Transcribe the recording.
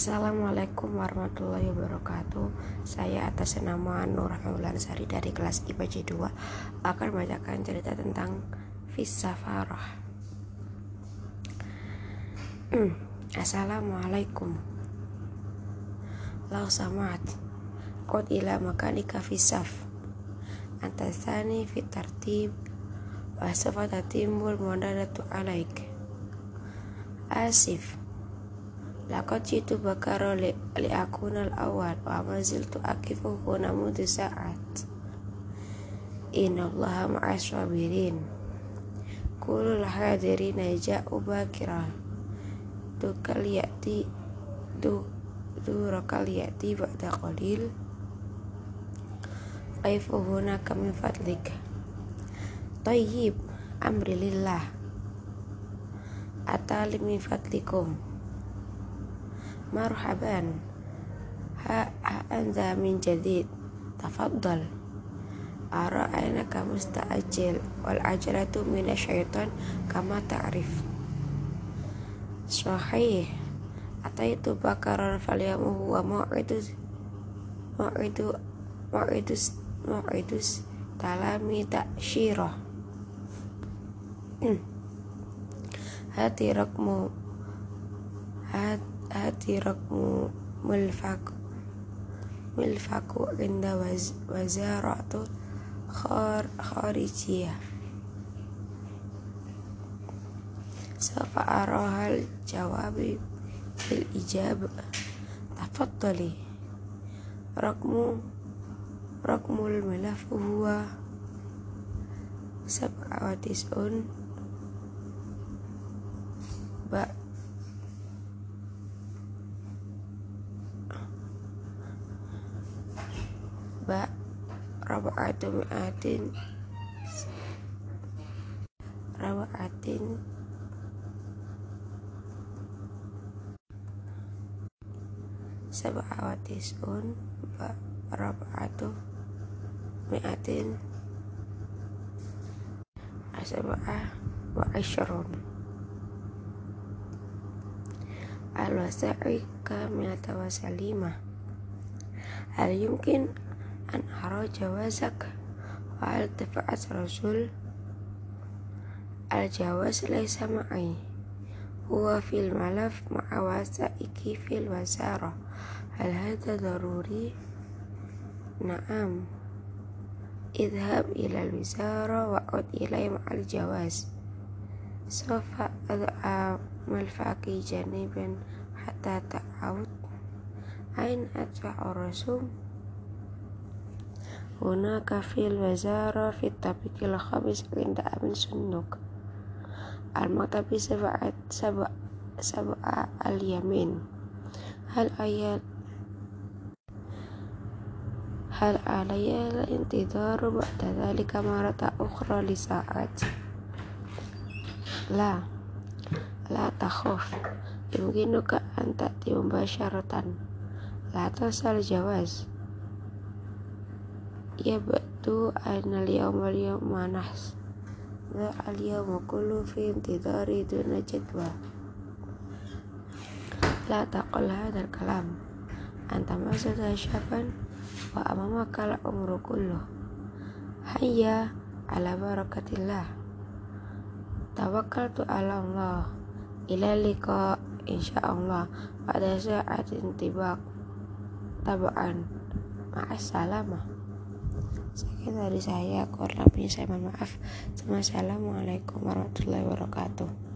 Assalamualaikum warahmatullahi wabarakatuh. Saya atas nama Nur Sari dari kelas IPA 2 Akan membacakan cerita tentang Fisafarah. Hmm. Assalamualaikum. Lau samat Qad ila makanika fisaf. Antasani fitartib Wasafata timbul muadadatu alaik. Asif Laqad jitu bakaro li, li akunal awal wa akifu kuna mudu sa'at. Inna allaha ma'as sabirin. Kulul hadirina ja'u bakira. Du kaliyati du du rakaliyati ba'da qalil. Kaifu hunaka min fadlik. Tayyib amri lillah Atali min fadlikum. مرحبا ها, ها أنت من جديد تفضل أرى أنك مستعجل والعجلة من الشيطان كما تعرف صحيح أتيت بكرا فاليوم هو موعد موعد موعد موعد تلامي تأشيرة هاتي رقم هات hati rakmu mulfak mulfaku inda waz, wazaratu khar kharijiyah Safa arahal jawabi bil ijab tafaddali rakmu rakmul milaf huwa sab'a wa tis'un ba ba raba'atu mi'atin raba'atin sab'a wa tis'un ba raba'atu mi'atin sab'a wa ashrun al-wasa'i kamilata wa salimah hal yumkin an ara jawazak wa al tafa'at rasul al jawaz huwa fil malaf ma'a wasaiki fil wasara hal hadha daruri na'am idhab ila al wizara wa ud ilai ma'al jawaz sofa ad'a malfaqi janiban hatta ta'awud ain adfa'u rasum hunaka fil wazara fit tabiqil khamis inda amin sunnuk al maktabi sab'at sab'a sab'a al hal ayat hal alaya al intidaru ba'da dhalika marata ukhra li sa'at la la يبدو أن اليوم اليوم نحس ذا اليوم كله في انتظار دون جدوى لا تقل هذا الكلام أنت ما زلت شابا وأمامك العمر كله هيا على بركة الله توكلت على الله إلى اللقاء إن شاء الله بعد ساعة انطباق طبعا مع السلامة Sekian dari saya, kurang lebihnya saya mohon maaf. Assalamualaikum warahmatullahi wabarakatuh.